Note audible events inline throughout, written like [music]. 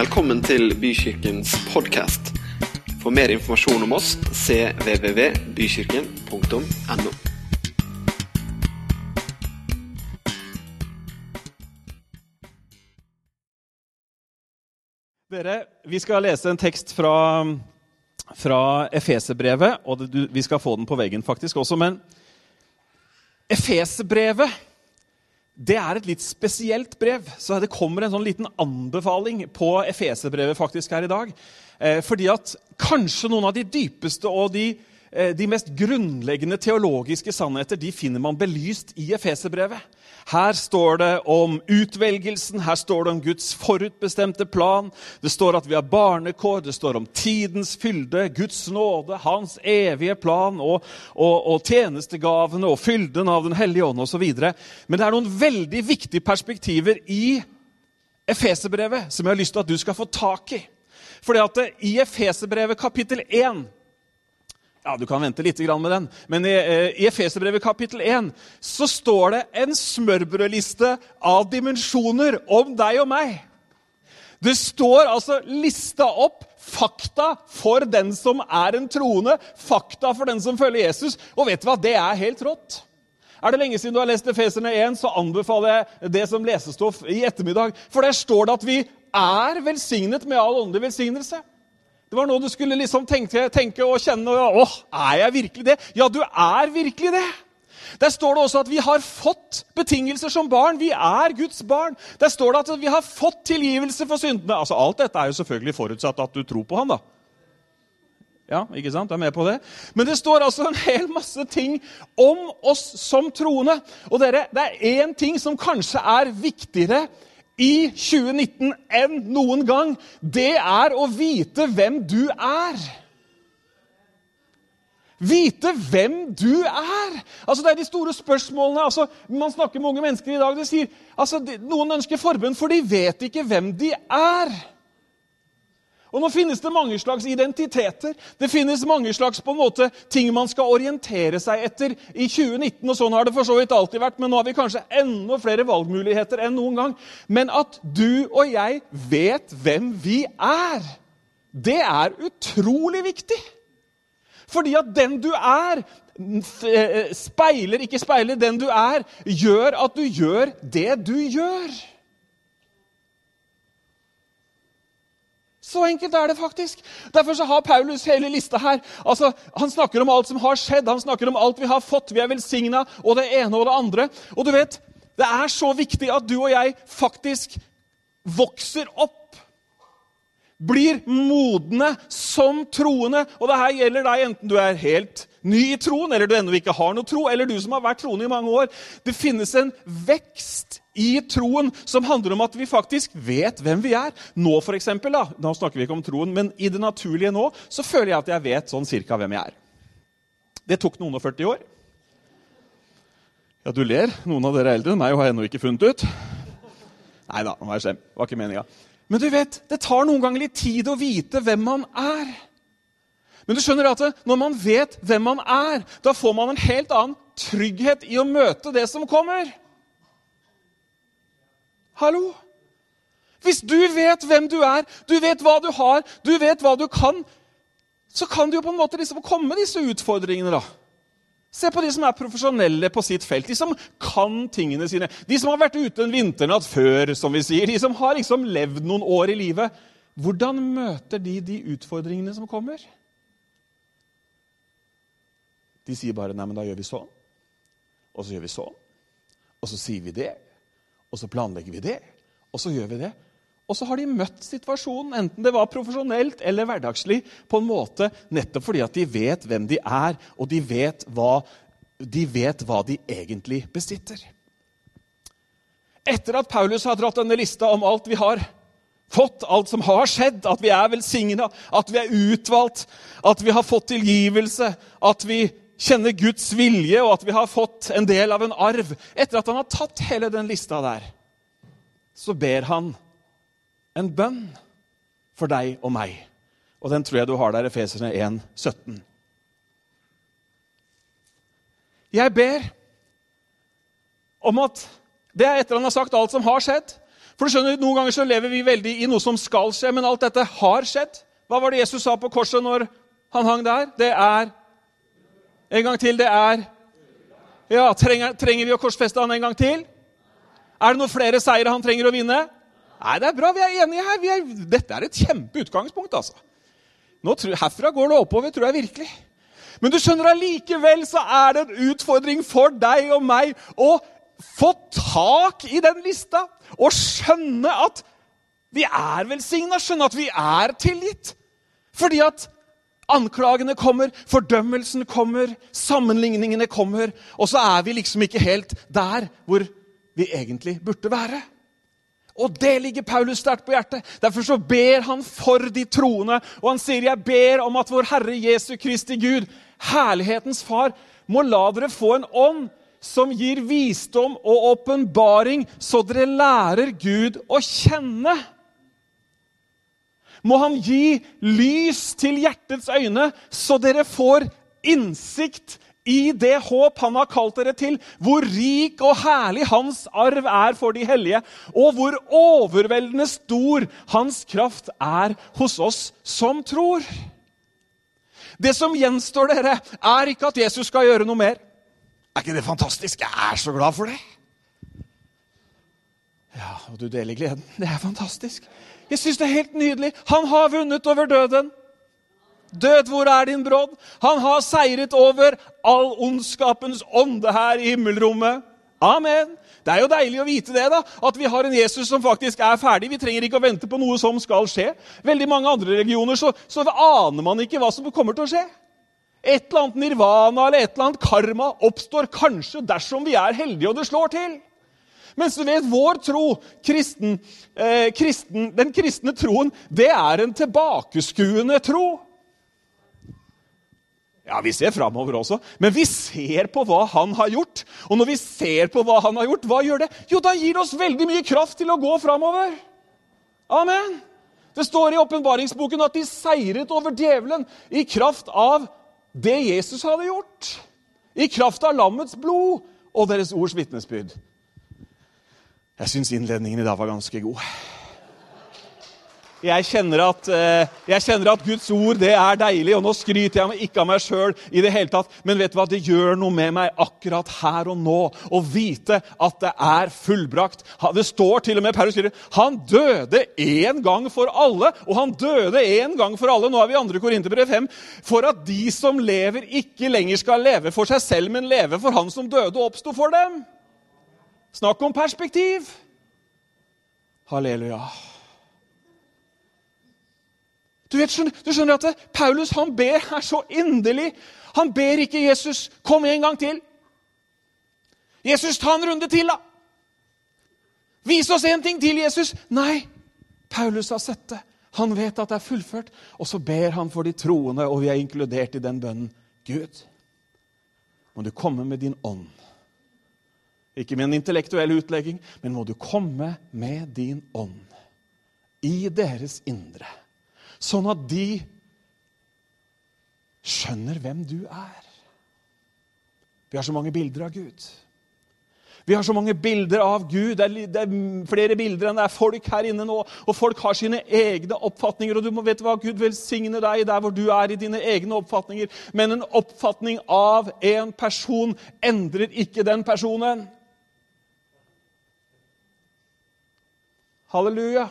Velkommen til Bykirkens podkast. For mer informasjon om oss cvvvbykirken.no. Dere, Vi skal lese en tekst fra, fra Efeserbrevet, og vi skal få den på veggen faktisk også. Men Efeserbrevet det er et litt spesielt brev. Så det kommer en sånn liten anbefaling på Efeserbrevet faktisk her i dag. Eh, fordi at kanskje noen av de dypeste og de, eh, de mest grunnleggende teologiske sannheter de finner man belyst i Efeserbrevet. Her står det om utvelgelsen, her står det om Guds forutbestemte plan. Det står at vi har barnekår, det står om tidens fylde, Guds nåde, Hans evige plan og, og, og tjenestegavene og fylden av Den hellige ånd osv. Men det er noen veldig viktige perspektiver i Efeserbrevet som jeg har lyst til at du skal få tak i. Fordi at I Efeserbrevet kapittel 1 ja, Du kan vente litt med den. Men i, eh, Efeserbrevet kapittel 1 så står det en smørbrødliste av dimensjoner om deg og meg. Det står altså lista opp fakta for den som er en troende, fakta for den som følger Jesus. Og vet du hva? Det er helt rått. Er det lenge siden du har lest Efeserne 1, så anbefaler jeg det som lesestoff i ettermiddag. For der står det at vi er velsignet med all åndelig velsignelse. Det var noe du skulle liksom tenke, tenke og kjenne. Åh, er jeg virkelig det? Ja, du er virkelig det. Der står det også at vi har fått betingelser som barn. Vi er Guds barn. Der står det at vi har fått tilgivelse for syndene. Altså, Alt dette er jo selvfølgelig forutsatt at du tror på han da. Ja, ikke sant? Jeg er med på det? Men det står altså en hel masse ting om oss som troende. Og dere, det er én ting som kanskje er viktigere i 2019 enn noen gang, det er å vite hvem du er. Vite hvem du er! Altså, Det er de store spørsmålene. Altså, man snakker med unge mennesker i dag. De sier, altså, Noen ønsker forbund, for de vet ikke hvem de er. Og Nå finnes det mange slags identiteter, det finnes mange slags på en måte ting man skal orientere seg etter i 2019. og Sånn har det for så vidt alltid vært, men nå har vi kanskje enda flere valgmuligheter enn noen gang. Men at du og jeg vet hvem vi er, det er utrolig viktig. Fordi at den du er, eh, speiler, ikke speiler, den du er, gjør at du gjør det du gjør. Så enkelt er det faktisk. Derfor så har Paulus hele lista her. Altså, Han snakker om alt som har skjedd, han snakker om alt vi har fått. Vi er velsigna, og det ene og det andre. Og du vet, Det er så viktig at du og jeg faktisk vokser opp. Blir modne som troende. Og det her gjelder deg enten du er helt ny i troen, eller du ennå ikke har noe tro, eller du som har vært troende i mange år. Det finnes en vekst i troen som handler om at vi faktisk vet hvem vi er. Nå for eksempel, da, nå snakker vi ikke om troen, men i det naturlige nå så føler jeg at jeg vet sånn cirka hvem jeg er. Det tok noen og 40 år. Ja, du ler. Noen av dere er eldre enn meg og har ennå ikke funnet ut. Nei da, nå slem. Det var ikke meninga. Men du vet, det tar noen ganger litt tid å vite hvem man er. Men du skjønner at når man vet hvem man er, da får man en helt annen trygghet i å møte det som kommer. Hallo? Hvis du vet hvem du er, du vet hva du har, du vet hva du kan, så kan du jo på en måte liksom komme disse utfordringene. da. Se på de som er profesjonelle på sitt felt, de som kan tingene sine. De som har vært ute en vinternatt før, som vi sier. De som har liksom levd noen år i livet. Hvordan møter de de utfordringene som kommer? De sier bare 'nei, men da gjør vi sånn'. Og så gjør vi sånn. Og så sier vi det. Og så planlegger vi det. Og så gjør vi det. Og så har de møtt situasjonen, enten det var profesjonelt eller hverdagslig, på en måte nettopp fordi at de vet hvem de er, og de vet hva de, vet hva de egentlig besitter. Etter at Paulus har dratt denne lista om alt vi har fått, alt som har skjedd, at vi er velsigna, at vi er utvalgt, at vi har fått tilgivelse, at vi kjenner Guds vilje, og at vi har fått en del av en arv. Etter at han har tatt hele den lista der, så ber han en bønn for deg og meg. Og den tror jeg du har der, Efeserne 1, 17. Jeg ber om at Det er etter han har sagt alt som har skjedd. For du skjønner, Noen ganger så lever vi veldig i noe som skal skje, men alt dette har skjedd. Hva var det Jesus sa på korset når han hang der? Det er En gang til. Det er Ja, Trenger, trenger vi å korsfeste han en gang til? Er det noen flere seire han trenger å vinne? Nei, det er bra. Vi er enige her. Er, dette er et kjempeutgangspunkt. altså. Nå, herfra går det oppover, tror jeg virkelig. Men du skjønner allikevel så er det en utfordring for deg og meg å få tak i den lista og skjønne at vi er velsigna, skjønne at vi er tilgitt. Fordi at anklagene kommer, fordømmelsen kommer, sammenligningene kommer, og så er vi liksom ikke helt der hvor vi egentlig burde være. Og det ligger Paulus sterkt på hjertet. Derfor så ber han for de troende. Og han sier, 'Jeg ber om at vår Herre Jesu Kristi Gud, herlighetens Far, må la dere få en ånd som gir visdom og åpenbaring, så dere lærer Gud å kjenne. Må Han gi lys til hjertets øyne, så dere får innsikt i det håp han har kalt dere til, hvor rik og herlig hans arv er for de hellige, og hvor overveldende stor hans kraft er hos oss som tror. Det som gjenstår dere, er ikke at Jesus skal gjøre noe mer. Er ikke det fantastisk? Jeg er så glad for det. Ja, og du deler gleden. Det er fantastisk. Jeg syns det er helt nydelig. Han har vunnet over døden. Død, hvor er din brodd? Han har seiret over all ondskapens ånde her i himmelrommet. Amen. Det er jo deilig å vite det, da, at vi har en Jesus som faktisk er ferdig. Vi trenger ikke å vente på noe som skal skje. Veldig mange andre religioner så, så aner man ikke hva som kommer til å skje. Et eller annet nirvana eller et eller annet karma oppstår kanskje dersom vi er heldige og det slår til. Mens du vet, vår tro, kristen, eh, kristen, den kristne troen, det er en tilbakeskuende tro. Ja, Vi ser framover også, men vi ser på hva han har gjort. Og når vi ser på hva han har gjort, hva gjør det? Jo, da gir det oss veldig mye kraft til å gå framover. Amen. Det står i åpenbaringsboken at de seiret over djevelen i kraft av det Jesus hadde gjort. I kraft av lammets blod og deres ords vitnesbyrd. Jeg syns innledningen i dag var ganske god. Jeg kjenner, at, eh, jeg kjenner, at, Guds ord det er deilig, og nå skryter jeg ikke av meg sjøl. Men vet du hva? det gjør noe med meg akkurat her og nå å vite at det er fullbrakt. Det står til og med Paulus skriver, han døde én gang for alle, og han døde én gang for alle. Nå er vi i 2. Korinterbrev 5. For at de som lever, ikke lenger skal leve for seg selv, men leve for han som døde og oppsto for dem. Snakk om perspektiv! Halleluja. Du, vet, du skjønner at Paulus han ber her så inderlig. Han ber ikke Jesus kom en gang til. Jesus, ta en runde til, da! Vis oss en ting til, Jesus! Nei, Paulus har sett det. Han vet at det er fullført. Og så ber han for de troende, og vi er inkludert i den bønnen. Gud, må du komme med din ånd. Ikke med en intellektuell utlegging, men må du komme med din ånd i deres indre sånn at de skjønner hvem du er. Vi har så mange bilder av Gud. Vi har så mange bilder av Gud. Det er, det er, flere bilder enn det er folk her inne nå. Og folk har sine egne oppfatninger, og du må vite hva Gud velsigne deg der hvor du er i dine egne oppfatninger. Men en oppfatning av en person endrer ikke den personen. Halleluja.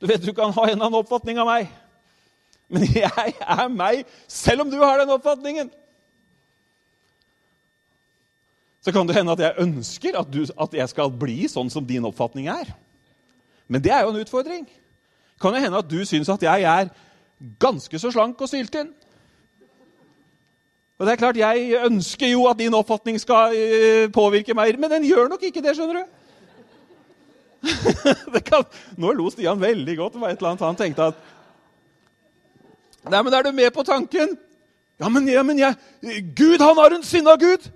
Du vet du kan ha en annen oppfatning av meg, men [laughs] jeg er meg, selv om du har den oppfatningen. Så kan det hende at jeg ønsker at, du, at jeg skal bli sånn som din oppfatning er. Men det er jo en utfordring. Kan det hende at du syns at jeg er ganske så slank og syltynn? Og det er klart, Jeg ønsker jo at din oppfatning skal eh, påvirke meg, men den gjør nok ikke det. skjønner du? [laughs] kan, nå lo Stian veldig godt. Det var et eller annet han tenkte at Nei, men Er du med på tanken? Ja, men, ja, men Gud, han er en sinna Gud!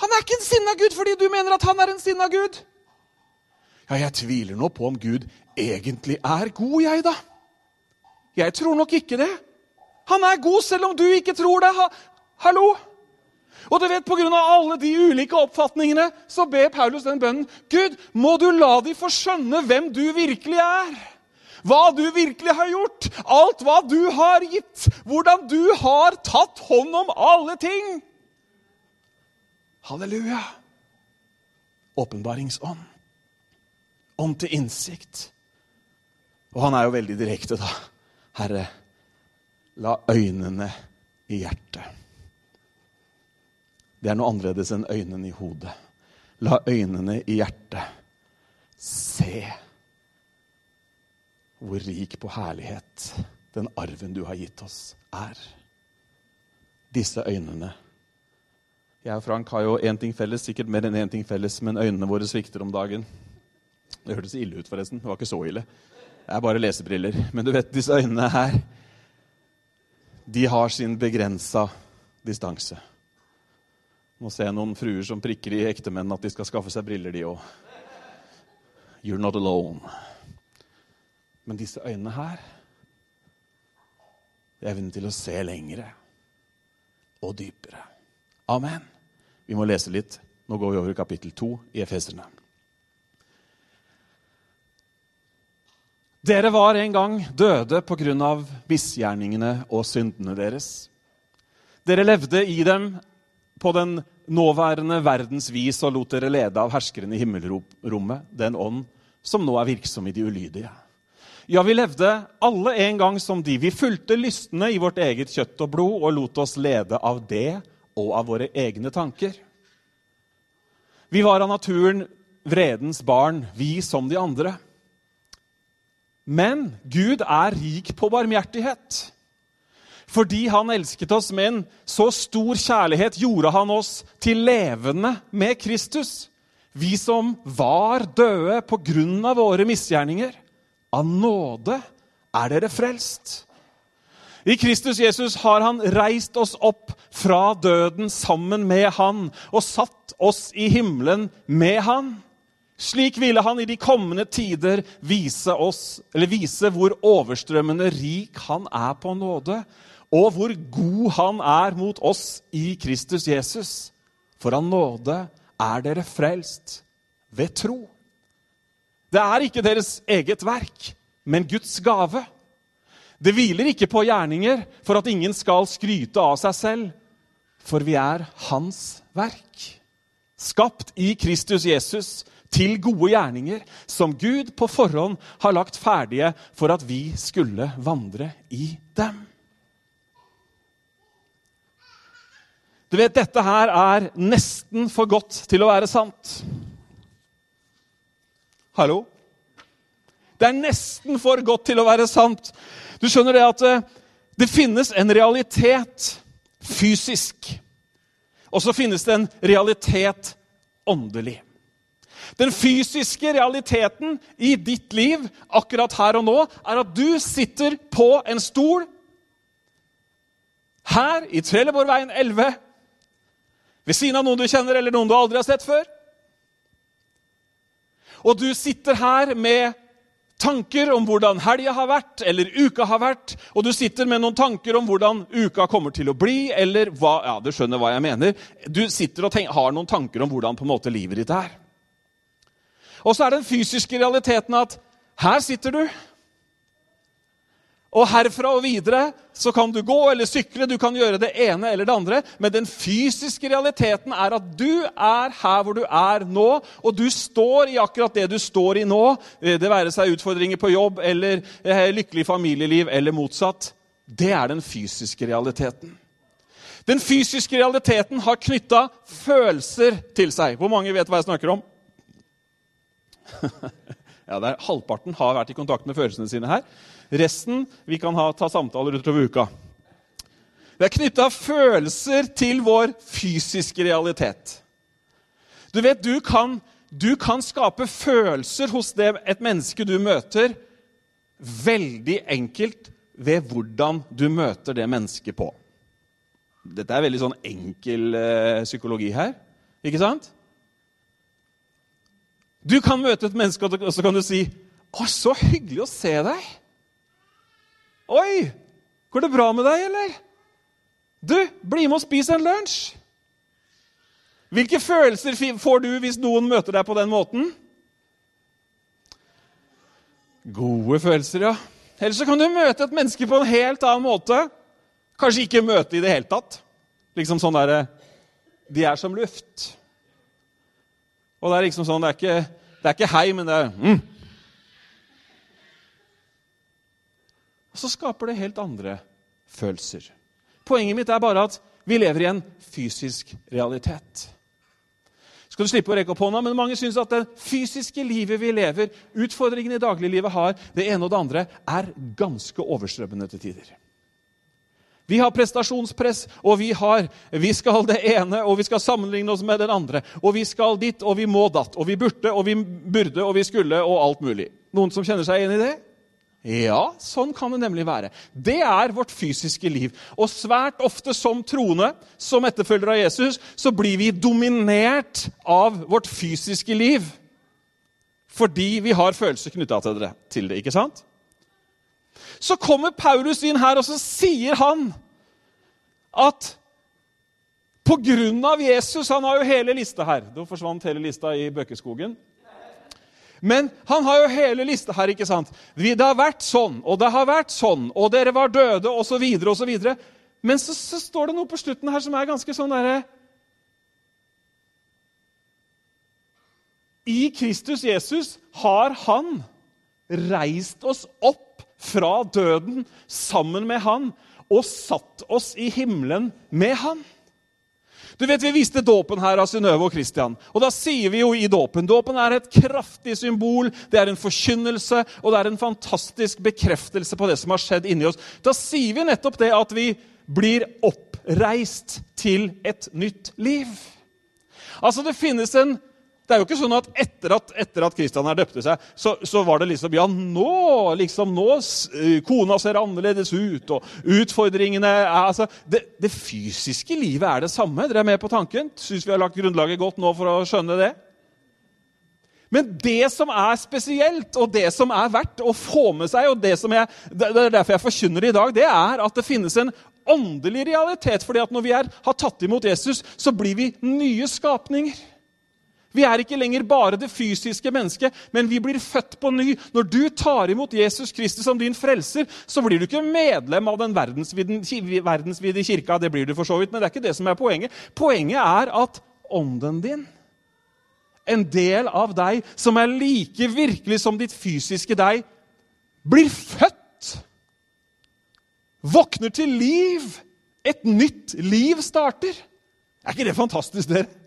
Han er ikke en sinna Gud fordi du mener at han er en sinna Gud! Ja, jeg tviler nå på om Gud egentlig er god, jeg, da. Jeg tror nok ikke det. Han er god selv om du ikke tror det. Ha, hallo? Og du vet, Pga. alle de ulike oppfatningene så ber Paulus den bønnen. Gud, må du la de få skjønne hvem du virkelig er. Hva du virkelig har gjort. Alt hva du har gitt. Hvordan du har tatt hånd om alle ting. Halleluja. Åpenbaringsånd. Ånd til innsikt. Og han er jo veldig direkte, da. Herre, la øynene i hjertet det er noe annerledes enn øynene i hodet. La øynene i hjertet se hvor rik på herlighet den arven du har gitt oss, er. Disse øynene Jeg og Frank har jo én ting felles, sikkert mer enn én ting felles, men øynene våre svikter om dagen. Det hørtes ille ut, forresten. Det var ikke så ille. Det er bare lesebriller. Men du vet, disse øynene her, de har sin begrensa distanse. Ser jeg noen fruer som prikker i ektemenn at de skal skaffe seg briller, de òg. You're not alone. Men disse øynene her Evnen til å se lengre og dypere. Amen. Vi må lese litt. Nå går vi over i kapittel 2 i Efeserne. Dere var en gang døde på grunn av misgjerningene og syndene deres. Dere levde i dem på den nåværende verdens vis og lot dere lede av herskeren i himmelrommet, den ånd som nå er virksom i de ulydige. Ja, vi levde alle en gang som de. Vi fulgte lystne i vårt eget kjøtt og blod og lot oss lede av det og av våre egne tanker. Vi var av naturen vredens barn, vi som de andre. Men Gud er rik på barmhjertighet. Fordi han elsket oss med en så stor kjærlighet, gjorde han oss til levende med Kristus. Vi som var døde på grunn av våre misgjerninger. Av nåde er dere frelst. I Kristus Jesus har han reist oss opp fra døden sammen med han og satt oss i himmelen med han. Slik ville han i de kommende tider vise, oss, vise hvor overstrømmende rik han er på nåde, og hvor god han er mot oss i Kristus Jesus. For av nåde er dere frelst ved tro. Det er ikke deres eget verk, men Guds gave. Det hviler ikke på gjerninger for at ingen skal skryte av seg selv, for vi er Hans verk. Skapt i Kristus Jesus til gode gjerninger, som Gud på forhånd har lagt ferdige for at vi skulle vandre i dem. Du vet, dette her er nesten for godt til å være sant. Hallo? Det er nesten for godt til å være sant. Du skjønner det at det, det finnes en realitet fysisk. Og så finnes det en realitet åndelig. Den fysiske realiteten i ditt liv akkurat her og nå er at du sitter på en stol her i Trelleborgveien 11 ved siden av noen du kjenner, eller noen du aldri har sett før. Og du sitter her med tanker om hvordan helga har vært, eller uka har vært, og du sitter med noen tanker om hvordan uka kommer til å bli, eller hva Ja, du skjønner hva jeg mener. Du sitter og tenker, har noen tanker om hvordan på en måte livet ditt er. Og så er den fysiske realiteten at her sitter du. Og herfra og videre så kan du gå eller sykle, du kan gjøre det ene eller det andre. Men den fysiske realiteten er at du er her hvor du er nå, og du står i akkurat det du står i nå. Eh, det være seg utfordringer på jobb eller eh, lykkelig familieliv eller motsatt. Det er den fysiske realiteten. Den fysiske realiteten har knytta følelser til seg. Hvor mange vet hva jeg snakker om? [laughs] ja, der, Halvparten har vært i kontakt med følelsene sine her. Resten vi kan ha, ta samtaler utover uka. Det er knytta følelser til vår fysiske realitet. Du vet, du kan, du kan skape følelser hos det, et menneske du møter, veldig enkelt ved hvordan du møter det mennesket på. Dette er veldig sånn enkel eh, psykologi her. Ikke sant? Du kan møte et menneske, og så kan du si 'Å, så hyggelig å se deg'. 'Oi, går det bra med deg, eller?' 'Du, bli med og spis en lunsj.' Hvilke følelser får du hvis noen møter deg på den måten? Gode følelser, ja. Eller så kan du møte et menneske på en helt annen måte. Kanskje ikke møte i det hele tatt. Liksom sånn derre De er som luft. Og det er liksom sånn Det er ikke, det er ikke hei, men det er mm. Og så skaper det helt andre følelser. Poenget mitt er bare at vi lever i en fysisk realitet. Skal du slippe å rekke opp hånda, men Mange syns at det fysiske livet vi lever, utfordringene i dagliglivet har, det ene og det andre, er ganske overstrømmende til tider. Vi har prestasjonspress, og vi har vi skal det ene, og vi skal sammenligne oss med den andre. Og vi skal dit, og vi må datt, og vi burde, og vi burde, og vi skulle, og alt mulig. Noen som kjenner seg igjen i det? Ja, sånn kan det nemlig være. Det er vårt fysiske liv. Og svært ofte som troende, som etterfølgere av Jesus, så blir vi dominert av vårt fysiske liv. Fordi vi har følelser knytta til, det. ikke sant? Så kommer Paulus inn her, og så sier han at på grunn av Jesus Han har jo hele lista her. Da forsvant hele lista i bøkeskogen. Men han har jo hele lista her. ikke sant? Det har vært sånn, og det har vært sånn, og dere var døde, osv., osv. Men så, så står det noe på slutten her som er ganske sånn derre I Kristus Jesus har han reist oss opp fra døden sammen med han og satt oss i himmelen med han. Du vet, Vi viste dåpen her av Synnøve og Kristian. Og da sier vi jo i dåpen Dåpen er et kraftig symbol, det er en forkynnelse, og det er en fantastisk bekreftelse på det som har skjedd inni oss. Da sier vi nettopp det at vi blir oppreist til et nytt liv. Altså, det finnes en det er jo ikke sånn at etter at, etter at Kristian her døpte seg, så, så, var det liksom Ja, nå liksom, nå, eh, Kona ser annerledes ut, og utfordringene er, altså, det, det, fysiske livet er det samme. Dere er med på tanken? Syns vi har lagt grunnlaget godt nå for å skjønne det? Men det som er spesielt, og det som er verdt å få med seg, og det, jeg, det er derfor jeg forkynner det i dag, det er at det finnes en åndelig realitet. fordi at når vi er, har tatt imot Jesus, så blir vi nye skapninger. Vi er ikke lenger bare det fysiske mennesket, men vi blir født på ny. Når du tar imot Jesus Kristus som din frelser, så blir du ikke medlem av den verdensvide kirka. Det blir du for så vidt, men det er ikke det som er poenget. Poenget er at ånden din, en del av deg som er like virkelig som ditt fysiske deg, blir født. Våkner til liv. Et nytt liv starter. Er ikke det fantastisk, dere?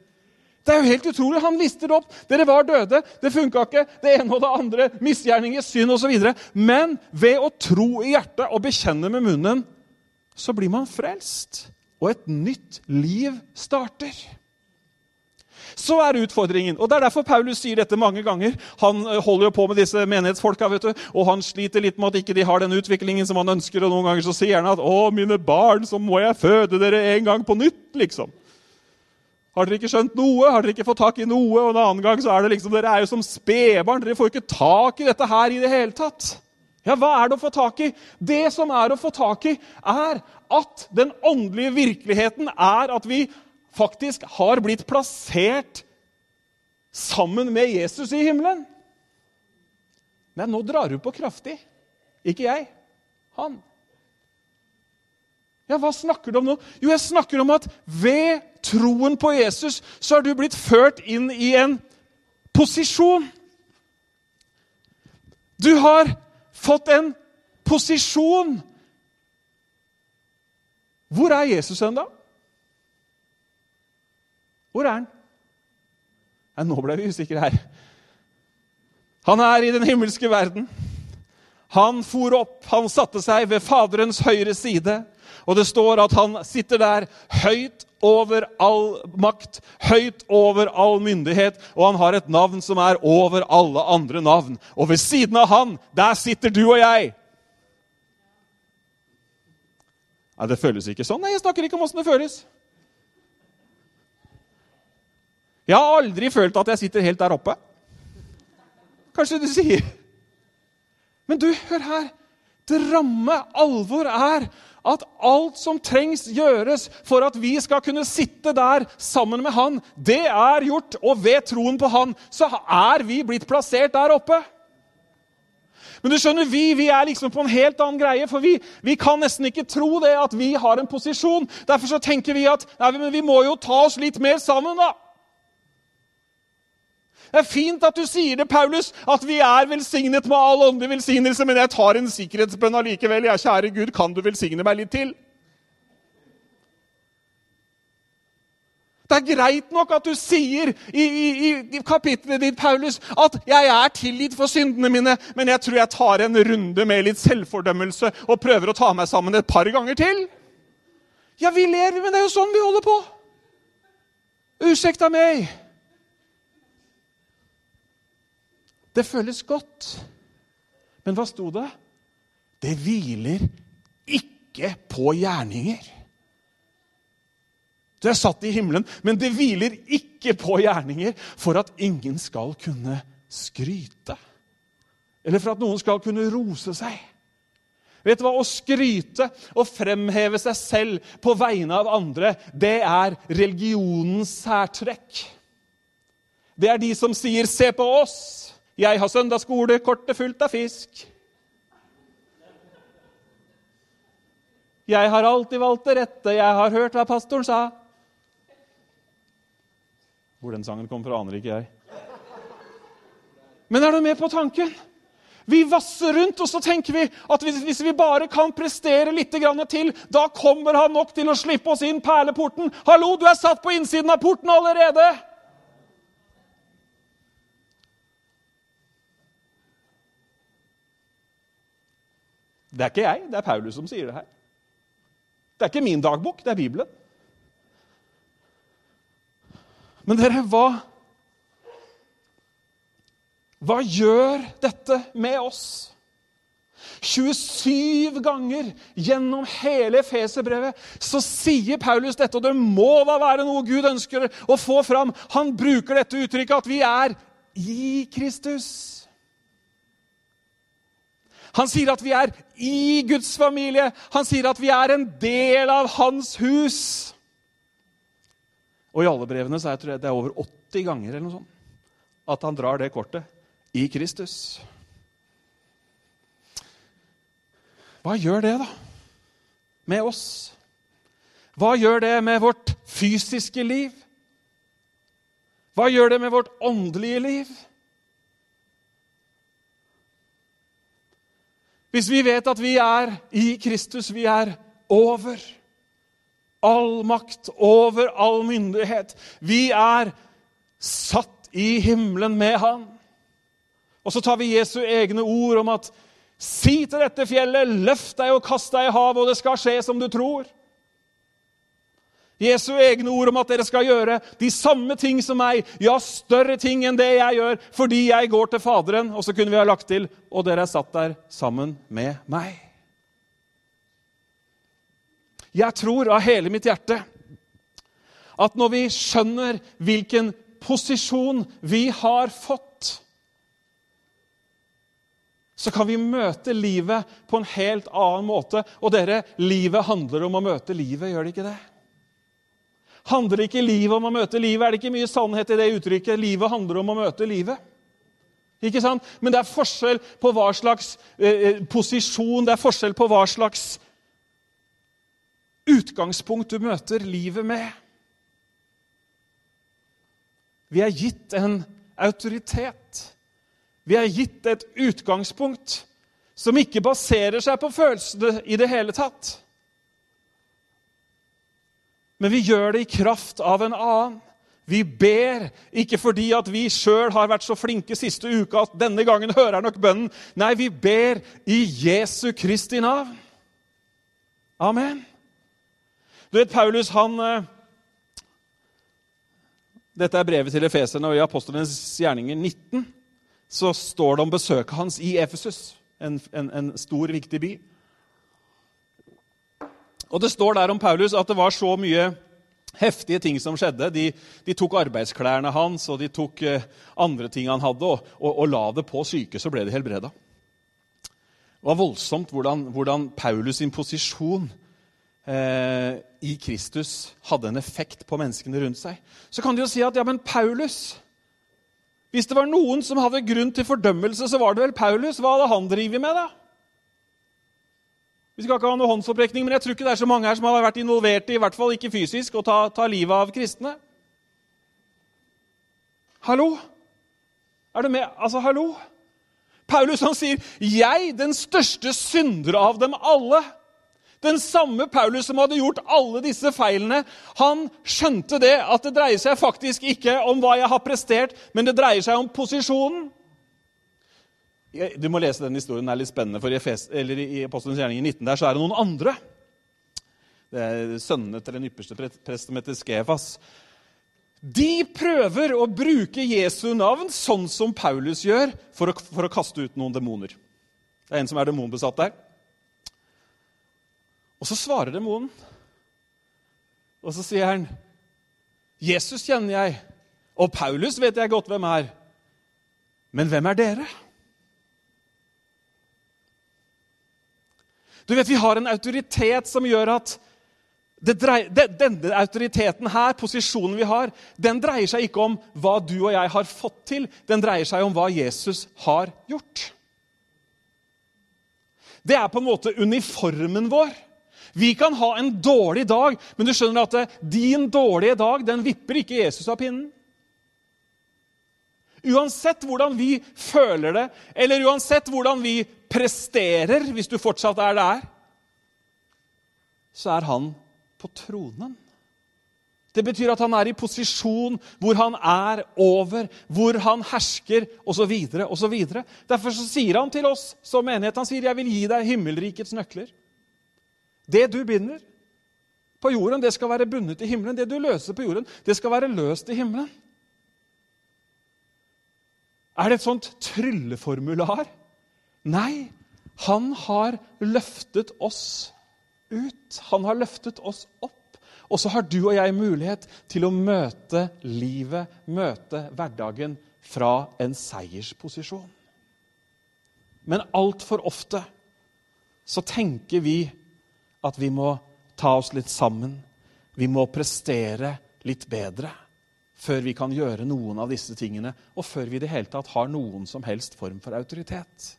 Det er jo helt utrolig. Han lister det opp. Dere var døde, det funka ikke, det ene og det andre, misgjerninger, synd osv. Men ved å tro i hjertet og bekjenne med munnen, så blir man frelst. Og et nytt liv starter. Så er utfordringen, og det er derfor Paulus sier dette mange ganger. Han eh, holder jo på med disse menighetsfolka, vet du, og han sliter litt med at ikke de har den utviklingen som han ønsker. Og noen ganger så sier han at 'Å, mine barn, så må jeg føde dere en gang på nytt', liksom. Har dere ikke skjønt noe? Har dere ikke fått tak i noe? Og en annen gang så er det liksom, Dere er jo som spedbarn. Dere får ikke tak i dette her i det hele tatt. Ja, hva er det å få tak i? Det som er å få tak i, er at den åndelige virkeligheten er at vi faktisk har blitt plassert sammen med Jesus i himmelen. Men nå drar du på kraftig. Ikke jeg. Han. Ja, Hva snakker du om nå? Jo, jeg snakker om at ved troen på Jesus så har du blitt ført inn i en posisjon. Du har fått en posisjon. Hvor er Jesus hen, da? Hvor er han? Nei, nå ble vi usikre her. Han er i den himmelske verden. Han for opp, han satte seg ved Faderens høyre side. Og det står at han sitter der høyt over all makt, høyt over all myndighet, og han har et navn som er over alle andre navn. Og ved siden av han, der sitter du og jeg. Nei, Det føles ikke sånn. Nei, jeg snakker ikke om åssen det føles. Jeg har aldri følt at jeg sitter helt der oppe. Kanskje du sier. Men du, hør her. Det ramme alvor er at alt som trengs gjøres for at vi skal kunne sitte der sammen med Han, det er gjort. Og ved troen på Han så er vi blitt plassert der oppe. Men du skjønner, vi, vi er liksom på en helt annen greie, for vi, vi, kan nesten ikke tro det at vi har en posisjon. Derfor så tenker vi at nei, vi må jo ta oss litt mer sammen, da. Det er fint at du sier det, Paulus, at vi er velsignet med all åndelig velsignelse, men jeg tar en sikkerhetsbønn allikevel. Ja, kjære Gud, kan du velsigne meg litt til? Det er greit nok at du sier i, i, i kapitlet ditt, Paulus, at 'jeg er tilgitt for syndene mine', men jeg tror jeg tar en runde med litt selvfordømmelse og prøver å ta meg sammen et par ganger til. Ja, vi ler, men det er jo sånn vi holder på. Ursäkta meg. Det føles godt. Men hva sto det? Det hviler ikke på gjerninger. Du er satt i himmelen, men det hviler ikke på gjerninger for at ingen skal kunne skryte. Eller for at noen skal kunne rose seg. Vet du hva? Å skryte og fremheve seg selv på vegne av andre, det er religionens særtrekk. Det er de som sier 'se på oss'. Jeg har søndagsskole, kortet fullt av fisk. Jeg har alltid valgt det rette, jeg har hørt hva pastoren sa. Hvor den sangen kom fra, aner ikke jeg. Men er du med på tanken? Vi vasser rundt, og så tenker vi at hvis vi bare kan prestere litt til, da kommer han nok til å slippe oss inn perleporten. Hallo, du er satt på innsiden av porten allerede! Det er ikke jeg, det er Paulus som sier det her. Det er ikke min dagbok, det er Bibelen. Men dere, hva Hva gjør dette med oss? 27 ganger gjennom hele Feserbrevet så sier Paulus dette, og det må da være noe Gud ønsker å få fram. Han bruker dette uttrykket at vi er i Kristus. Han sier at vi er i Guds familie. Han sier at vi er en del av hans hus. Og i alle brevene så er det over 80 ganger eller noe sånt, at han drar det kortet i Kristus. Hva gjør det, da, med oss? Hva gjør det med vårt fysiske liv? Hva gjør det med vårt åndelige liv? Hvis vi vet at vi er i Kristus, vi er over all makt, over all myndighet. Vi er satt i himmelen med Han. Og så tar vi Jesu egne ord om at si til dette fjellet, løft deg og kast deg i havet, og det skal skje som du tror. Jesu egne ord om at dere skal gjøre de samme ting som meg, ja, større ting enn det jeg gjør, fordi jeg går til Faderen. Og så kunne vi ha lagt til og dere er satt der sammen med meg. Jeg tror av hele mitt hjerte at når vi skjønner hvilken posisjon vi har fått, så kan vi møte livet på en helt annen måte. Og dere, livet handler om å møte livet, gjør det ikke det? Handler ikke livet om å møte livet? Er det ikke mye sannhet i det uttrykket? Livet handler om å møte livet. Ikke sant? Men det er forskjell på hva slags eh, eh, posisjon, det er forskjell på hva slags utgangspunkt du møter livet med. Vi er gitt en autoritet. Vi er gitt et utgangspunkt som ikke baserer seg på følelsene i det hele tatt. Men vi gjør det i kraft av en annen. Vi ber ikke fordi at vi sjøl har vært så flinke siste uka at denne gangen hører nok bønnen. Nei, vi ber i Jesu Kristi navn. Amen. Du vet, Paulus, han eh, Dette er brevet til efeserne, og i Apostlenes gjerninger 19 så står det om besøket hans i Efesus, en, en, en stor, viktig by. Og Det står der om Paulus at det var så mye heftige ting som skjedde. De, de tok arbeidsklærne hans og de tok uh, andre ting han hadde, og, og, og, la det på syke, så ble de helbreda. Det var voldsomt hvordan, hvordan Paulus sin posisjon eh, i Kristus hadde en effekt på menneskene rundt seg. Så kan de jo si at ja, men Paulus Hvis det var noen som hadde grunn til fordømmelse, så var det vel Paulus. Hva hadde han drevet med, da? Vi skal ikke ha noe håndsopprekning, men jeg tror ikke det er så mange her som har vært involvert i, i hvert fall ikke fysisk, å ta, ta livet av kristne. Hallo? Er du med? Altså, hallo? Paulus han sier, 'Jeg, den største synder av dem alle' Den samme Paulus som hadde gjort alle disse feilene, han skjønte det at det dreier seg faktisk ikke om hva jeg har prestert, men det dreier seg om posisjonen. Du må lese den historien. Den er litt spennende. for I, Efes, i Apostelens gjerning 19 der så er det noen andre. Det er sønnene til den ypperste prest som heter Skefas. De prøver å bruke Jesu navn sånn som Paulus gjør, for å, for å kaste ut noen demoner. Det er en som er demonbesatt der. Og så svarer demonen. Og så sier han, 'Jesus kjenner jeg, og Paulus vet jeg godt hvem er.' Men hvem er dere? Du vet, Vi har en autoritet som gjør at dreier, denne autoriteten her, posisjonen vi har, den dreier seg ikke om hva du og jeg har fått til. Den dreier seg om hva Jesus har gjort. Det er på en måte uniformen vår. Vi kan ha en dårlig dag, men du skjønner at din dårlige dag den vipper ikke Jesus av pinnen. Uansett hvordan vi føler det, eller uansett hvordan vi presterer, hvis du fortsatt er der, så er han på tronen. Det betyr at han er i posisjon hvor han er over, hvor han hersker osv. osv. Derfor så sier han til oss som menighet han sier, 'Jeg vil gi deg himmelrikets nøkler'. Det du binder på jorden, det skal være bundet i himmelen. Det du løser på jorden, det skal være løst i himmelen. Er det et sånt trylleformular? Nei, han har løftet oss ut. Han har løftet oss opp. Og så har du og jeg mulighet til å møte livet, møte hverdagen, fra en seiersposisjon. Men altfor ofte så tenker vi at vi må ta oss litt sammen. Vi må prestere litt bedre før vi kan gjøre noen av disse tingene, og før vi i det hele tatt har noen som helst form for autoritet.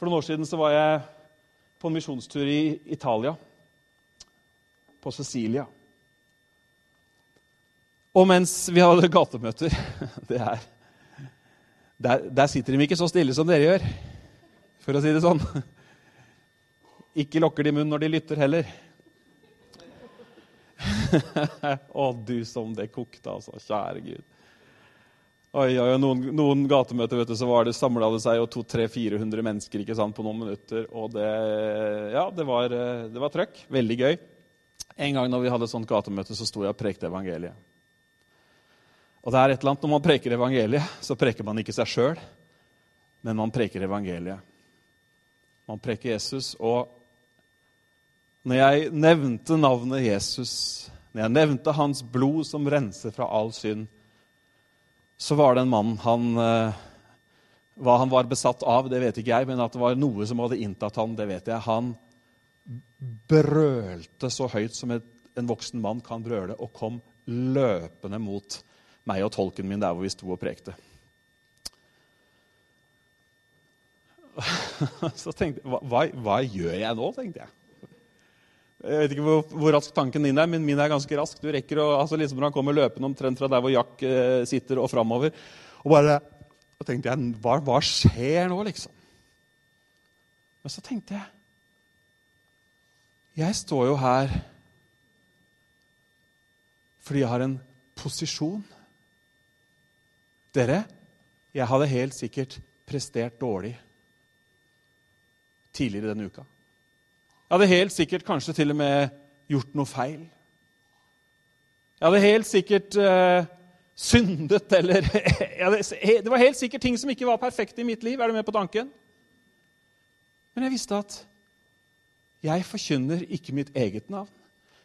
For noen år siden så var jeg på en misjonstur i Italia, på Cecilia. Og mens vi hadde gatemøter [laughs] det her, der, der sitter de ikke så stille som dere gjør, for å si det sånn. Ikke lokker de munn når de lytter heller. [laughs] Å, du som det kokte, altså. Kjære Gud. Oi, oi, noen, noen gatemøter vet du, så var det samla seg 200-400 mennesker ikke sant, på noen minutter. Og det, ja, det, var, det var trøkk. Veldig gøy. En gang når vi hadde et sånt gatemøte, så sto jeg og prekte evangeliet. Og det er et eller annet, Når man preker evangeliet, så preker man ikke seg sjøl, men man preker evangeliet. Man preker Jesus. Og når jeg nevnte navnet Jesus, når jeg nevnte hans blod som renser fra all synd, så var det en mann han, eh, Hva han var besatt av, det vet ikke jeg, men at det var noe som hadde inntatt han, det vet jeg. Han brølte så høyt som et, en voksen mann kan brøle, og kom løpende mot meg og tolken min der hvor vi sto og prekte. [laughs] Så tenkte jeg, hva, hva, gjør jeg nå, tenkte jeg. Jeg vet ikke hvor, hvor, rask tanken din er, men min er ganske rask. Du rekker å, altså liksom Når han kommer løpende omtrent fra der hvor Jack eh, sitter, og framover. Og bare og tenkte jeg, hva, hva skjer nå, liksom? Men så tenkte jeg Jeg står jo her fordi jeg har en posisjon. Dere, jeg hadde helt sikkert prestert dårlig tidligere denne uka. Jeg hadde helt sikkert kanskje til og med gjort noe feil. Jeg hadde helt sikkert uh, syndet eller [laughs] hadde, Det var helt sikkert ting som ikke var perfekte i mitt liv. Er du med på tanken? Men jeg visste at jeg forkynner ikke mitt eget navn.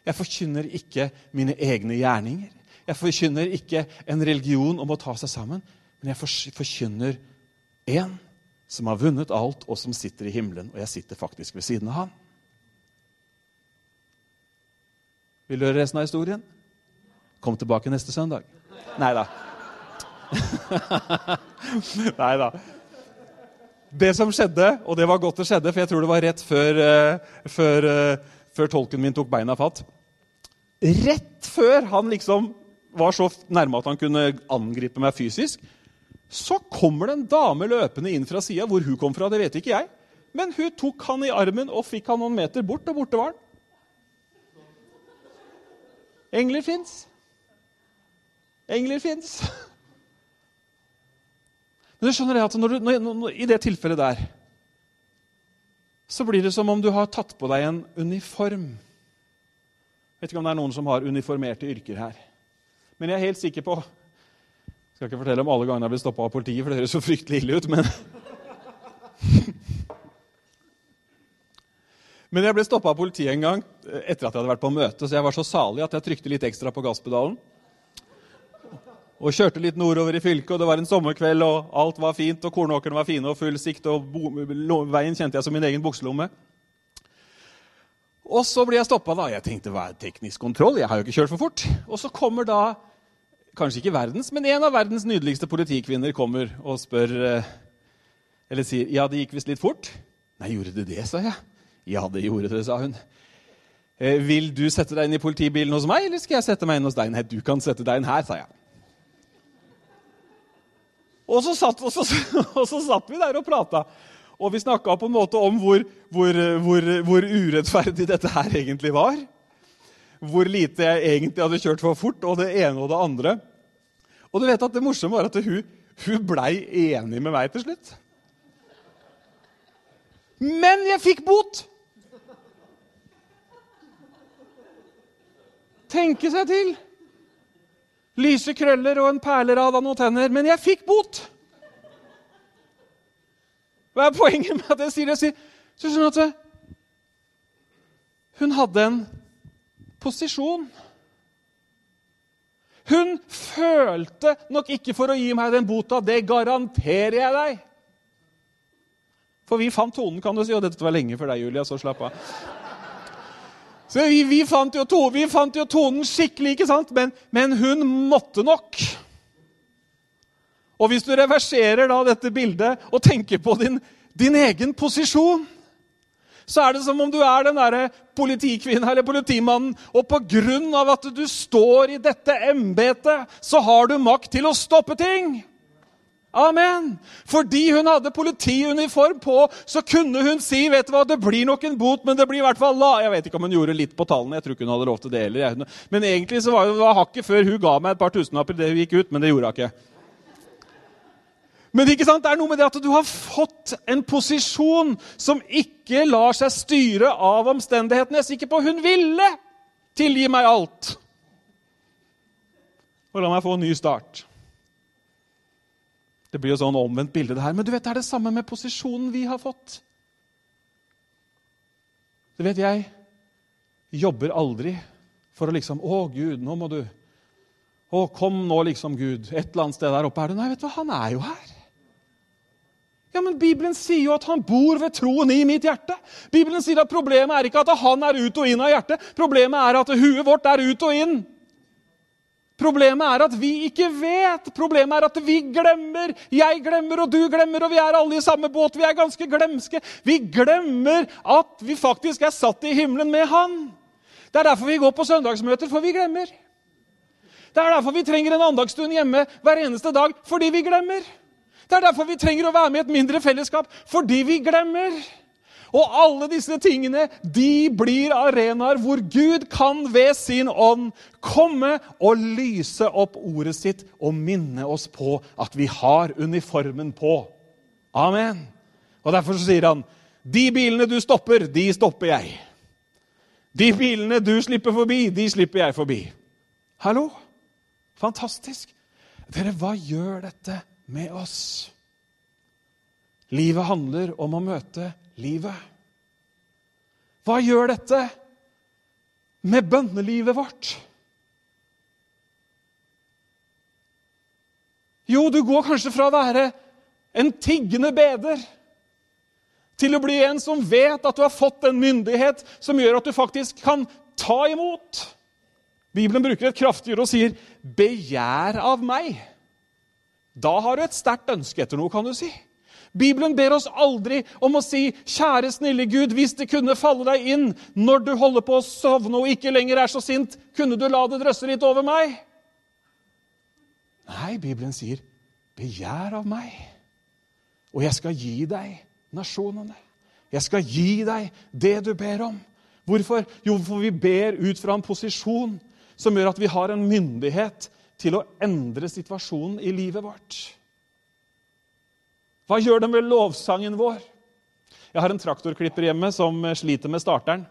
Jeg forkynner ikke mine egne gjerninger. Jeg forkynner ikke en religion om å ta seg sammen, men jeg forkynner én som har vunnet alt, og som sitter i himmelen. Og jeg sitter faktisk ved siden av han. Vil du høre resten av historien? Kom tilbake neste søndag. Nei da. [laughs] Nei da. Det som skjedde, og det var godt det skjedde, for jeg tror det var rett før, uh, før, uh, før tolken min tok beina fatt Rett før han liksom var så nærme at han kunne angripe meg fysisk, så kommer det en dame løpende inn fra sida. Hvor hun kom fra, det vet ikke jeg. Men hun tok han i armen og fikk han noen meter bort, og borte var han. Engler fins. Engler fins. Men du skjønner at når du, når, når, I det tilfellet der så blir det som om du har tatt på deg en uniform. Jeg vet ikke om det er noen som har uniformerte yrker her. Men jeg er helt sikker på Jeg skal ikke fortelle om alle gangene jeg blitt stoppa av politiet, for det høres så fryktelig ille ut, men [laughs] Men jeg ble stoppa av politiet en gang etter at jeg hadde vært på møte, så jeg var så salig at jeg trykte litt ekstra på gasspedalen. Og kjørte litt nordover i fylket, og det var en sommerkveld, og alt var fint, og kornåkrene var fine og full sikt, og veien kjente jeg som min egen bukselomme. Og så blir jeg stoppa. Jeg tenkte hva er teknisk kontroll? Jeg har jo ikke kjørt for fort. Og så kommer da kanskje ikke verdens, men en av verdens nydeligste politikvinner kommer og spør eh, Eller sier ja, det gikk visst litt fort. Nei, gjorde det det, sa jeg. Ja, det gjorde det, sa hun. Eh, vil du sette deg inn i politibilen hos meg, eller skal jeg sette meg inn hos deg? Nei, du kan sette deg inn her, sa jeg. Og så satt, og så, [laughs] og så satt vi der og prata. Og vi snakka på en måte om hvor, hvor, hvor, hvor, urettferdig dette her egentlig var. Hvor lite jeg egentlig hadde kjørt for fort, og det ene og det andre. Og du vet at det morsomme var at hun, hun blei enig med meg til slutt. Men jeg fikk bot! Tenke seg til. Lyse krøller og en perlerad av noen tenner. Men jeg fikk bot! Hva er poenget med at jeg sier det? Jeg sier, så at Hun hadde en posisjon. Hun følte nok ikke for å gi meg den bota. Det garanterer jeg deg. For vi fant tonen, kan du si. Og dette var lenge for deg, Julia, så slapp av. Så vi, vi, fant to, vi, fant jo tonen skikkelig, ikke sant? Men, men, hun måtte nok. Og hvis du reverserer da dette bildet og tenker på din, din egen posisjon, så er det som om du er den der politikvinnen eller politimannen, og på grunn av at du står i dette embetet, så har du makt til å stoppe ting. Amen! Fordi hun hadde politiuniform på, så kunne hun si vet du hva, det blir nok en bot, men det blir i hvert fall la. Jeg vet ikke om hun gjorde litt på tallene. jeg tror ikke hun hadde lov til det heller. Men egentlig så var det hakket før hun ga meg et par tusenlapper det hun gikk ut, men det gjorde hun ikke. Men ikke sant? det er noe med det at du har fått en posisjon som ikke lar seg styre av omstendighetene. Jeg er sikker på hun ville tilgi meg alt. Og la meg få en ny start. Det blir jo sånn omvendt bilde, det her. Men du vet, det er det samme med posisjonen vi har fått. Du vet, jeg jobber aldri for å liksom Å, Gud, nå må du Å, kom nå, liksom, Gud. Et eller annet sted der oppe er du. Nei, vet du hva, han er jo her. Ja, men Bibelen sier jo at han bor ved troen i mitt hjerte. Bibelen sier at Problemet er ikke at han er ut og inn av hjertet. Problemet er at huet vårt er ut og inn. Problemet er at vi ikke vet. Problemet er at vi glemmer. Jeg glemmer, og du glemmer, og vi er alle i samme båt. Vi er ganske glemske. Vi glemmer at vi faktisk er satt i himmelen med Han. Det er derfor vi går på søndagsmøter, for vi glemmer. Det er derfor vi trenger en andagsstund hjemme hver eneste dag, fordi vi glemmer. Det er derfor vi trenger å være med i et mindre fellesskap, fordi vi glemmer. Og alle disse tingene de blir arenaer hvor Gud kan ved sin ånd komme og lyse opp ordet sitt og minne oss på at vi har uniformen på. Amen. Og Derfor sier han, 'De bilene du stopper, de stopper jeg.' 'De bilene du slipper forbi, de slipper jeg forbi.' Hallo? Fantastisk. Dere, hva gjør dette med oss? Livet handler om å møte livet. Hva gjør dette med bønnelivet vårt? Jo, du går kanskje fra å være en tiggende beder Til å bli en som vet at du har fått en myndighet som gjør at du faktisk kan ta imot. Bibelen bruker et kraftig ord og sier 'begjær av meg'. Da har du et sterkt ønske etter noe, kan du si. Bibelen ber oss aldri om å si 'Kjære, snille Gud, hvis det kunne falle deg inn når du holder på å sovne og ikke lenger er så sint, kunne du la det drøsse litt over meg?' Nei, Bibelen sier 'begjær av meg', og jeg skal gi deg nasjonene. Jeg skal gi deg det du ber om. Hvorfor? Jo, for vi ber ut fra en posisjon som gjør at vi har en myndighet til å endre situasjonen i livet vårt. Hva gjør det med lovsangen vår? Jeg har en traktorklipper hjemme som sliter med starteren.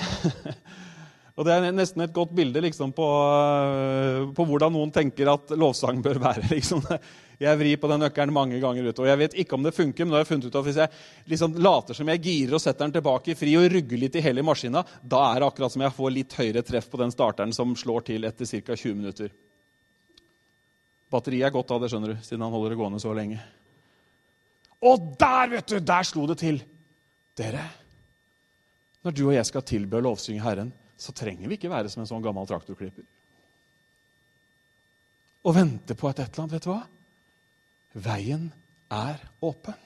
[laughs] Og Det er nesten et godt bilde liksom, på, på, hvordan noen tenker at lovsang bør være. [laughs] Liksom. Jeg vrir på den nøkkelen mange ganger ute. og jeg vet ikke om det funker. Men nå har jeg funnet ut at hvis jeg liksom later som jeg girer og setter den tilbake i fri og rugger litt i hele maskina, da er det akkurat som jeg får litt høyere treff på den starteren som slår til etter ca. 20 minutter. Batteriet er godt av det, skjønner du, siden han holder det gående så lenge. Og der, vet du! Der slo det til! Dere, når du og jeg skal tilbe og lovsynge Herren, så trenger vi ikke være som en sånn gammel traktorklipper. Og vente på et et eller annet. Vet du hva? Veien er åpen.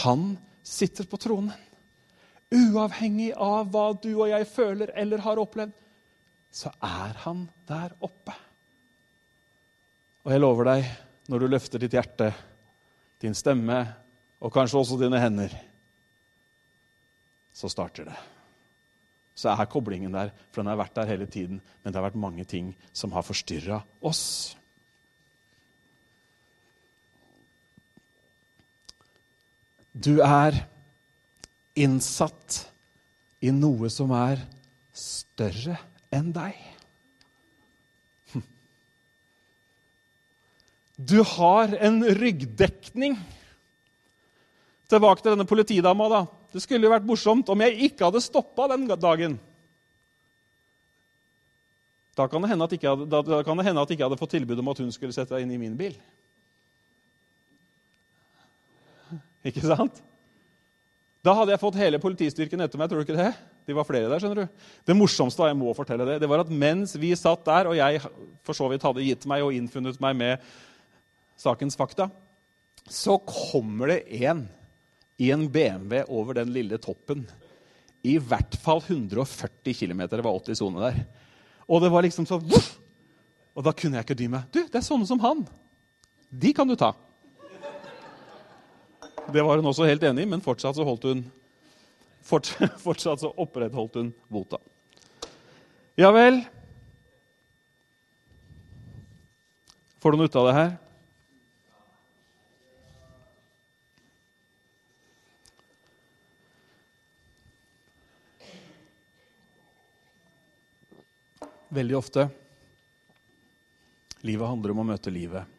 Han sitter på tronen. Uavhengig av hva du og jeg føler eller har opplevd, så er han der oppe. Og jeg lover deg, når du løfter ditt hjerte, din stemme og kanskje også dine hender, så starter det så er koblingen der, for den har vært der hele tiden. Men det har vært mange ting som har forstyrra oss. Du er innsatt i noe som er større enn deg. Du har en ryggdekning. Tilbake til denne politidama. da. Det skulle jo vært morsomt om jeg ikke hadde stoppa den dagen. Da kan, det hende at, hadde, da kan det hende at jeg ikke hadde fått tilbud om at hun skulle sette seg inn i min bil. Ikke sant? Da hadde jeg fått hele politistyrken etter meg. tror du ikke Det De var flere der, skjønner du. Det morsomste var jeg må fortelle det, det var at mens vi satt der, og jeg for så vidt hadde gitt meg og innfunnet meg med sakens fakta, så kommer det en i en BMW over den lille toppen. I hvert fall 140 km. Det var 80 sone der. Og det var liksom sånn Og da kunne jeg ikke dy meg. Du, det er sånne som han. De kan du ta. Det var hun også helt enig i, men fortsatt så holdt hun [laughs] fortsatt så opprettholdt hun vota. Ja vel. Får du noe ut av det her? Veldig ofte. Livet handler om å møte livet.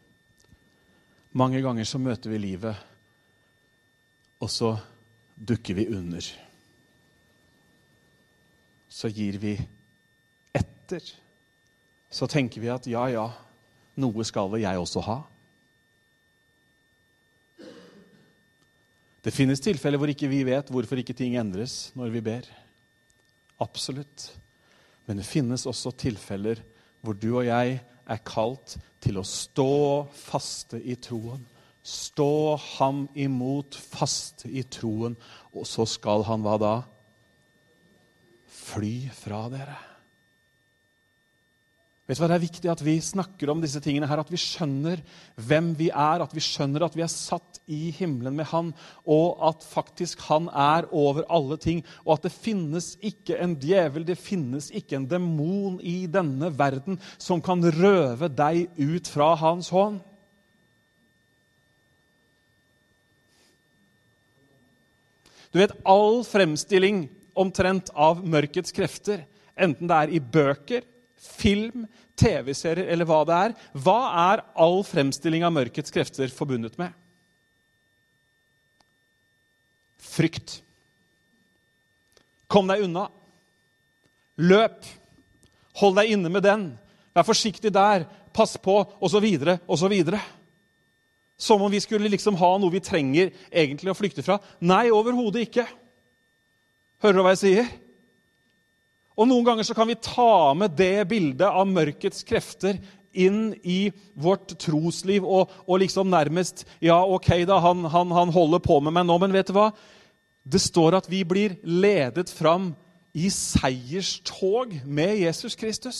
Mange ganger så møter vi livet, og så dukker vi under. Så gir vi etter. Så tenker vi at ja, ja, noe skal vel jeg også ha. Det finnes tilfeller hvor ikke vi vet hvorfor ikke ting endres når vi ber. Absolutt. Men det finnes også tilfeller hvor du og jeg er kalt til å stå faste i troen. Stå ham imot faste i troen, og så skal han hva da? Fly fra dere. Vet du hva, Det er viktig at vi snakker om disse tingene her, at vi skjønner hvem vi er, at vi skjønner at vi er satt i himmelen med Han, og at faktisk Han er over alle ting, og at det finnes ikke en djevel, det finnes ikke en demon i denne verden som kan røve deg ut fra Hans hånd. Du vet, all fremstilling omtrent av mørkets krefter, enten det er i bøker film, TV-serier eller hva det er, hva er all fremstilling av mørkets krefter forbundet med? Frykt. Kom deg unna. Løp. Hold deg inne med den. Vær forsiktig der. Pass på, osv., osv. Som om vi skulle liksom ha noe vi trenger egentlig å flykte fra. Nei, overhodet ikke. Hører du hva jeg sier? Og Noen ganger så kan vi ta med det bildet av mørkets krefter inn i vårt trosliv og, og liksom nærmest Ja, ok, da, han, han, han, holder på med meg nå, men vet du hva? Det står at vi blir ledet fram i seierstog med Jesus Kristus.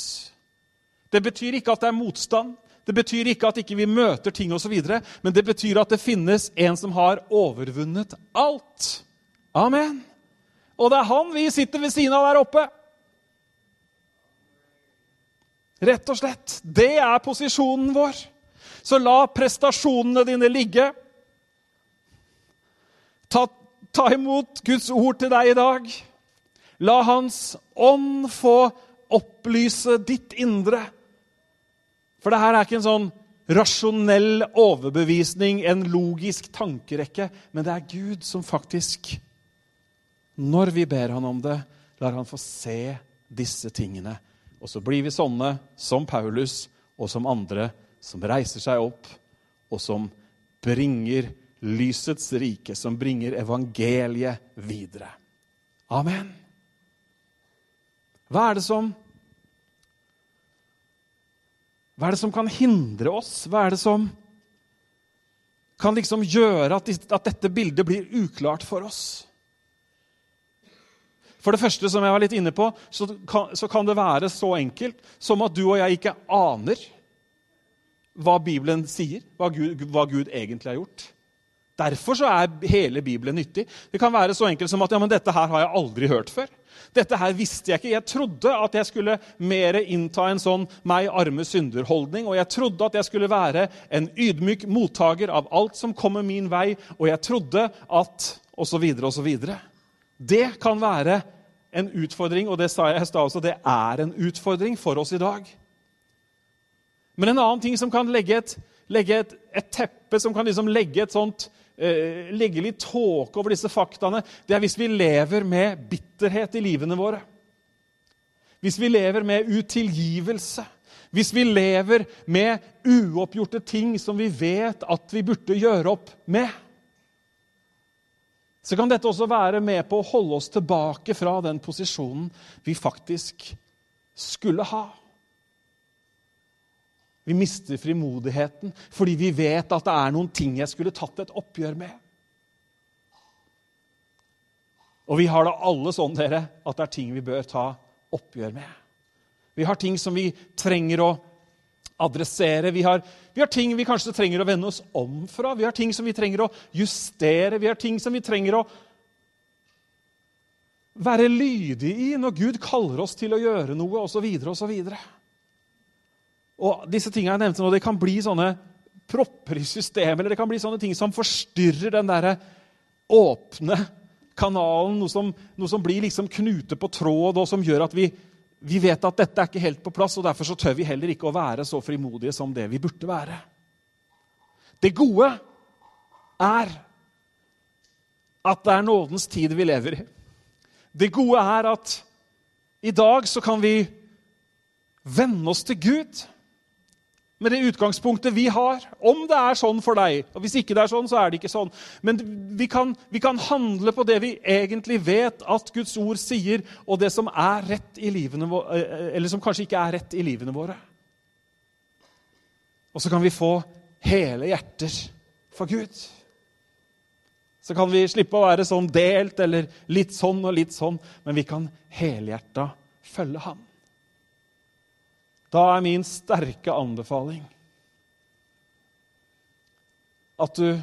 Det betyr ikke at det er motstand. Det betyr ikke at ikke vi ikke møter ting osv., men det betyr at det finnes en som har overvunnet alt. Amen. Og det er han vi sitter ved siden av der oppe. Rett og slett. Det er posisjonen vår. Så la prestasjonene dine ligge. Ta, ta, imot Guds ord til deg i dag. La Hans ånd få opplyse ditt indre. For det her er ikke en sånn rasjonell overbevisning, en logisk tankerekke, men det er Gud som faktisk, når vi ber Han om det, lar Han få se disse tingene og så blir vi sånne som Paulus og som andre som reiser seg opp, og som bringer lysets rike, som bringer evangeliet videre. Amen. Hva er det som Hva er det som kan hindre oss? Hva er det som kan liksom gjøre at, dette bildet blir uklart for oss? For det første, som jeg var litt inne på, så kan, det være så enkelt som at du og jeg ikke aner hva Bibelen sier, hva Gud, hva Gud egentlig har gjort. Derfor så er hele Bibelen nyttig. Det kan være så enkelt som at ja, men dette her har jeg aldri hørt før. Dette her visste jeg ikke. Jeg trodde at jeg skulle mer innta en sånn meg arme synder-holdning. Og jeg trodde at jeg skulle være en ydmyk mottaker av alt som kommer min vei. Og jeg trodde at Og så videre og så videre. Det kan være en utfordring, og det sa jeg i stad også, det er en utfordring for oss i dag. Men en annen ting som kan legge et, legge et, et teppe, som kan liksom legge et sånt eh, legge litt tåke over disse faktaene, det er hvis vi lever med bitterhet i livene våre. Hvis vi lever med utilgivelse. Hvis vi lever med uoppgjorte ting som vi vet at vi burde gjøre opp med så kan dette også være med på å holde oss tilbake fra den posisjonen vi faktisk skulle ha. Vi mister frimodigheten fordi vi vet at det er noen ting jeg skulle tatt et oppgjør med. Og vi har da alle sånn dere, at det er ting vi bør ta oppgjør med. Vi har ting som vi trenger å adressere. Vi har, vi har, ting vi kanskje trenger å vende oss om fra. Vi har ting som vi trenger å justere. Vi har ting som vi trenger å være lydige i når Gud kaller oss til å gjøre noe, osv. osv. Og og disse tingene jeg nevnte nå, det kan bli sånne propper i systemet, eller det kan bli sånne ting som forstyrrer den der åpne kanalen, noe som, noe som blir liksom knute på tråd, og som gjør at vi vi vet at dette er ikke helt på plass, og derfor så tør vi heller ikke å være så frimodige som det vi burde være. Det gode er at det er nådens tid vi lever i. Det gode er at i dag så kan vi venne oss til Gud med det utgangspunktet vi har. Om det er sånn for deg. og Hvis ikke det er sånn, så er det ikke sånn. Men vi kan, vi kan, handle på det vi egentlig vet at Guds ord sier, og det som er rett i livene våre, eh, eller som kanskje ikke er rett i livene våre. Og så kan vi få hele hjerter for Gud. Så kan vi slippe å være sånn delt eller litt sånn og litt sånn, men vi kan helhjerta følge ham. Da er min sterke anbefaling at du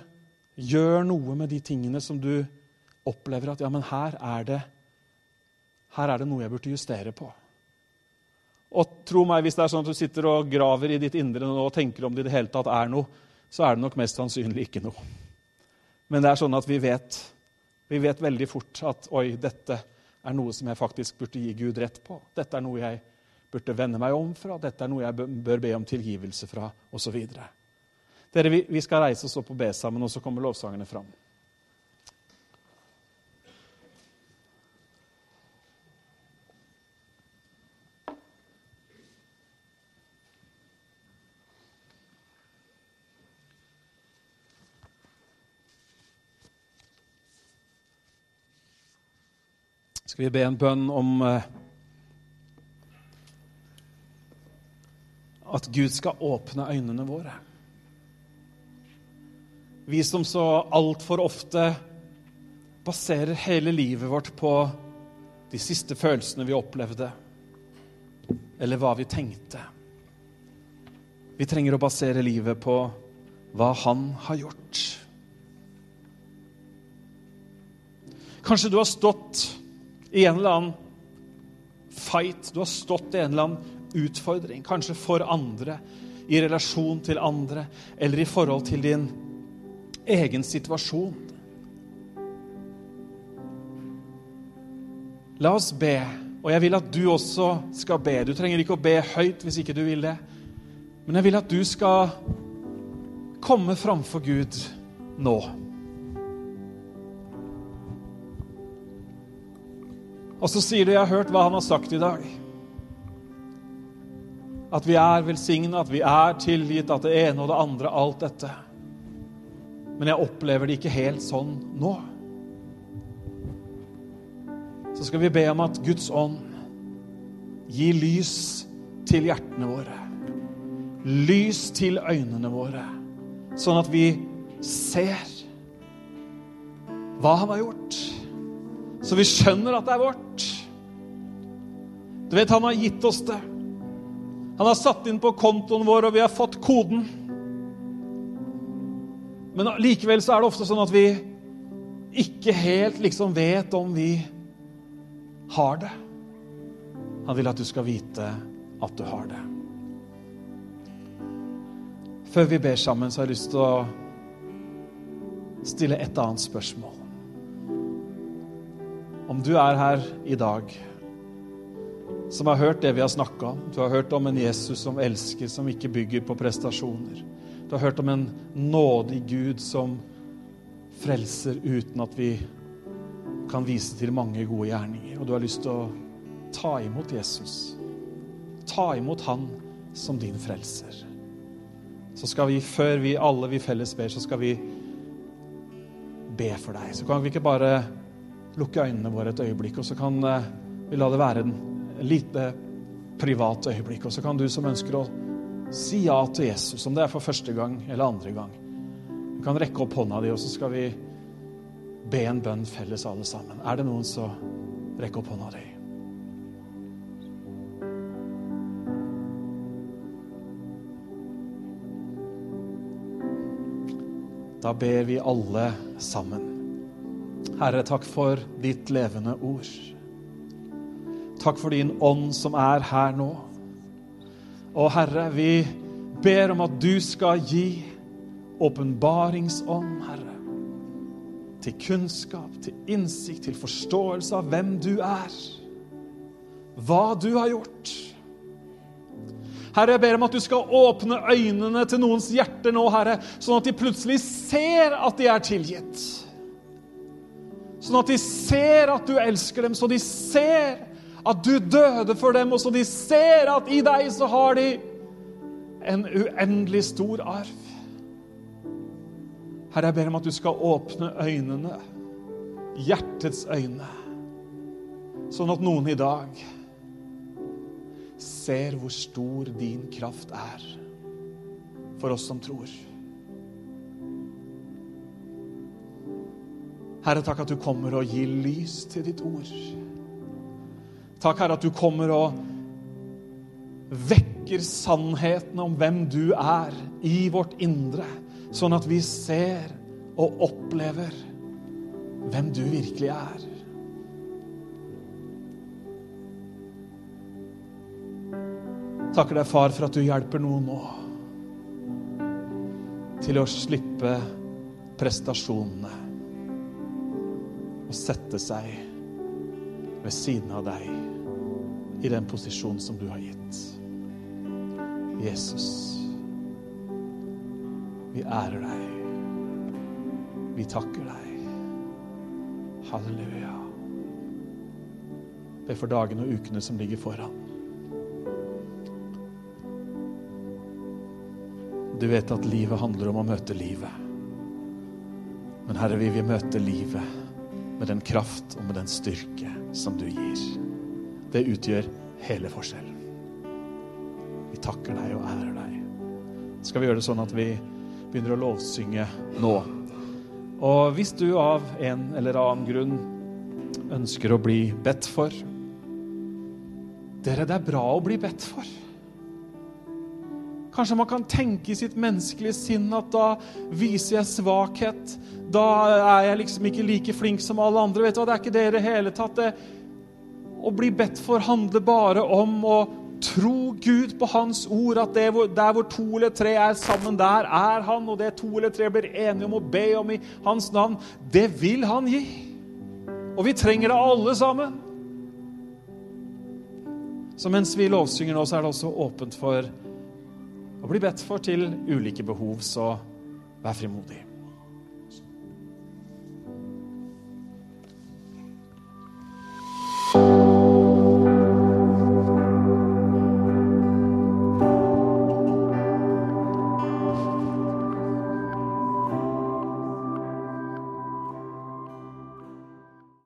gjør noe med de tingene som du opplever at ja, men her er det, her er det noe jeg burde justere på. Og tro meg, hvis det er sånn at du sitter og graver i ditt indre nå og tenker om det i det hele tatt er noe, så er det nok mest sannsynlig ikke noe. Men det er sånn at vi vet, vi vet veldig fort at oi, dette er noe som jeg faktisk burde gi Gud rett på. Dette er noe jeg burde vende meg om fra, dette er noe jeg bør be om tilgivelse fra, osv. Dere, vi, vi skal reise oss opp og be sammen, og så kommer lovsangene fram. Skal vi be en bønn om eh, at Gud skal åpne øynene våre. Vi som så altfor ofte baserer hele livet vårt på de siste følelsene vi opplevde, eller hva vi tenkte. Vi trenger å basere livet på hva Han har gjort. Kanskje du har stått i en eller annen fight, du har stått i en eller annen utfordring, kanskje for andre, i relasjon til andre, eller i forhold til din egen situasjon. La oss be, og jeg vil at du også skal be. Du trenger ikke å be høyt hvis ikke du vil det, men jeg vil at du skal komme framfor Gud nå. Og så sier du 'Jeg har hørt hva han har sagt i dag'. At vi er velsigna, at vi er tilgitt, at det ene og det andre, alt dette. Men jeg opplever det ikke helt sånn nå. Så skal vi be om at Guds ånd gir lys til hjertene våre. Lys til øynene våre, sånn at vi ser hva han har gjort så vi skjønner at det er vårt. Du vet, han har gitt oss det. Han har satt inn på kontoen vår, og vi har fått koden. Men likevel så er det ofte sånn at vi ikke helt liksom vet om vi har det. Han vil at du skal vite at du har det. Før vi ber sammen, så har jeg lyst til å stille et annet spørsmål. Om du er her i dag som har hørt det vi har snakka om, du har hørt om en Jesus som elsker, som ikke bygger på prestasjoner. Du har hørt om en nådig Gud som frelser uten at vi kan vise til mange gode gjerninger. Og du har lyst til å ta imot Jesus. Ta imot Han som din frelser. Så skal vi, før vi alle vi felles ber, så skal vi be for deg. Så kan vi ikke bare lukke øynene våre et øyeblikk, og så kan eh, vi la det være en lite privat øyeblikk. Og så kan du som ønsker å si ja til Jesus, om det er for første gang eller andre gang, du kan rekke opp hånda di, og så skal vi be en bønn felles alle sammen. Er det noen, så rekk opp hånda di. Da ber vi alle sammen. Herre, takk for ditt levende ord. Takk for din ånd som er her nå. Og Herre, vi ber om at du skal gi åpenbaringsånd, Herre. Til kunnskap, til innsikt, til forståelse av hvem du er. Hva du har gjort. Herre, jeg ber om at du skal åpne øynene til noens hjerter nå, Herre, sånn at de plutselig ser at de er tilgitt. Sånn at de ser at du elsker dem, så de ser at du døde for dem, og så de ser at i deg så har de en uendelig stor arv. Herre, jeg ber om at du skal åpne øynene, hjertets øyne, sånn at noen i dag ser hvor stor din kraft er for oss som tror. Herre, takk at du kommer og gir lys til ditt ord. Takk, Herre, at du kommer og vekker sannheten om hvem du er i vårt indre, sånn at vi ser og opplever hvem du virkelig er. Takker deg, far, for at du hjelper noen nå til å slippe prestasjonene og sette seg ved siden av deg i den posisjonen som du har gitt. Jesus, vi ærer deg. Vi takker deg. Halleluja. Be for dagene og ukene som ligger foran. Du vet at livet handler om å møte livet. Men Herre, vi vil møte livet med den kraft og med den styrke som du gir. Det utgjør hele forskjellen. Vi takker deg og ærer deg. Skal vi gjøre det sånn at vi begynner å lovsynge nå? Og hvis du av en eller annen grunn ønsker å bli bedt for Dere, det er bra å bli bedt for. Kanskje man kan tenke i sitt menneskelige sinn at da viser jeg svakhet. Da er jeg liksom ikke like flink som alle andre. Vet du hva, Det er ikke det i det hele tatt. Det, å bli bedt for handler bare om å tro Gud på Hans ord. At det, der hvor to eller tre er sammen, der er Han. Og det to eller tre blir enige om å be om i Hans navn, det vil Han gi. Og vi trenger det alle sammen. Så mens vi lovsynger nå, så er det også åpent for å bli bedt for til ulike behov, så vær frimodig.